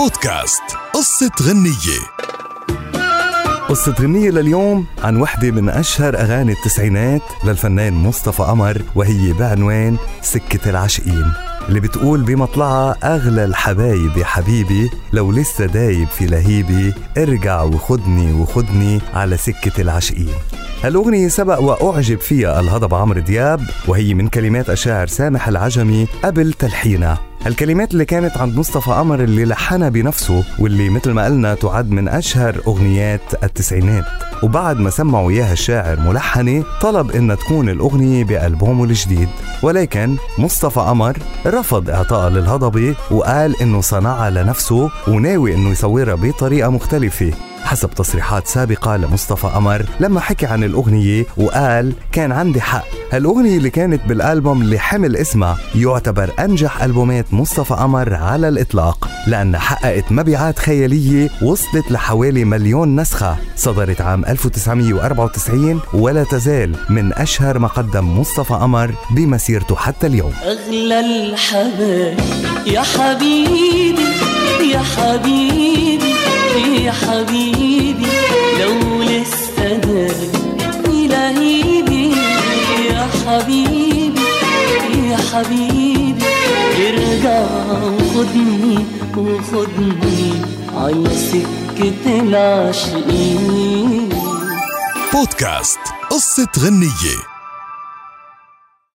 بودكاست قصة غنية. قصة غنية لليوم عن وحدة من أشهر أغاني التسعينات للفنان مصطفى قمر وهي بعنوان سكة العاشقين اللي بتقول بمطلعها أغلى الحبايب يا حبيبي لو لسه دايب في لهيبي ارجع وخدني وخدني على سكة العاشقين هالأغنية سبق وأعجب فيها الهضبة عمرو دياب وهي من كلمات الشاعر سامح العجمي قبل تلحينها. هالكلمات اللي كانت عند مصطفى قمر اللي لحنها بنفسه واللي مثل ما قلنا تعد من أشهر أغنيات التسعينات. وبعد ما سمعوا إياها الشاعر ملحنة طلب إنها تكون الأغنية بألبومه الجديد. ولكن مصطفى قمر رفض إعطائها للهضبة وقال إنه صنعها لنفسه وناوي إنه يصورها بطريقة مختلفة. حسب تصريحات سابقة لمصطفى قمر لما حكي عن الأغنية وقال كان عندي حق. هالأغنية اللي كانت بالألبوم اللي حمل اسمها يعتبر أنجح ألبومات مصطفى قمر على الإطلاق لأنها حققت مبيعات خيالية وصلت لحوالي مليون نسخة. صدرت عام 1994 ولا تزال من أشهر ما قدم مصطفى قمر بمسيرته حتى اليوم. أغلى الحبايب يا حبيبي. حبيبي لو لسه داري لهيبي يا حبيبي يا حبيبي. ارجع وخدني وخدني على سكة العاشقين. بودكاست قصة غنية.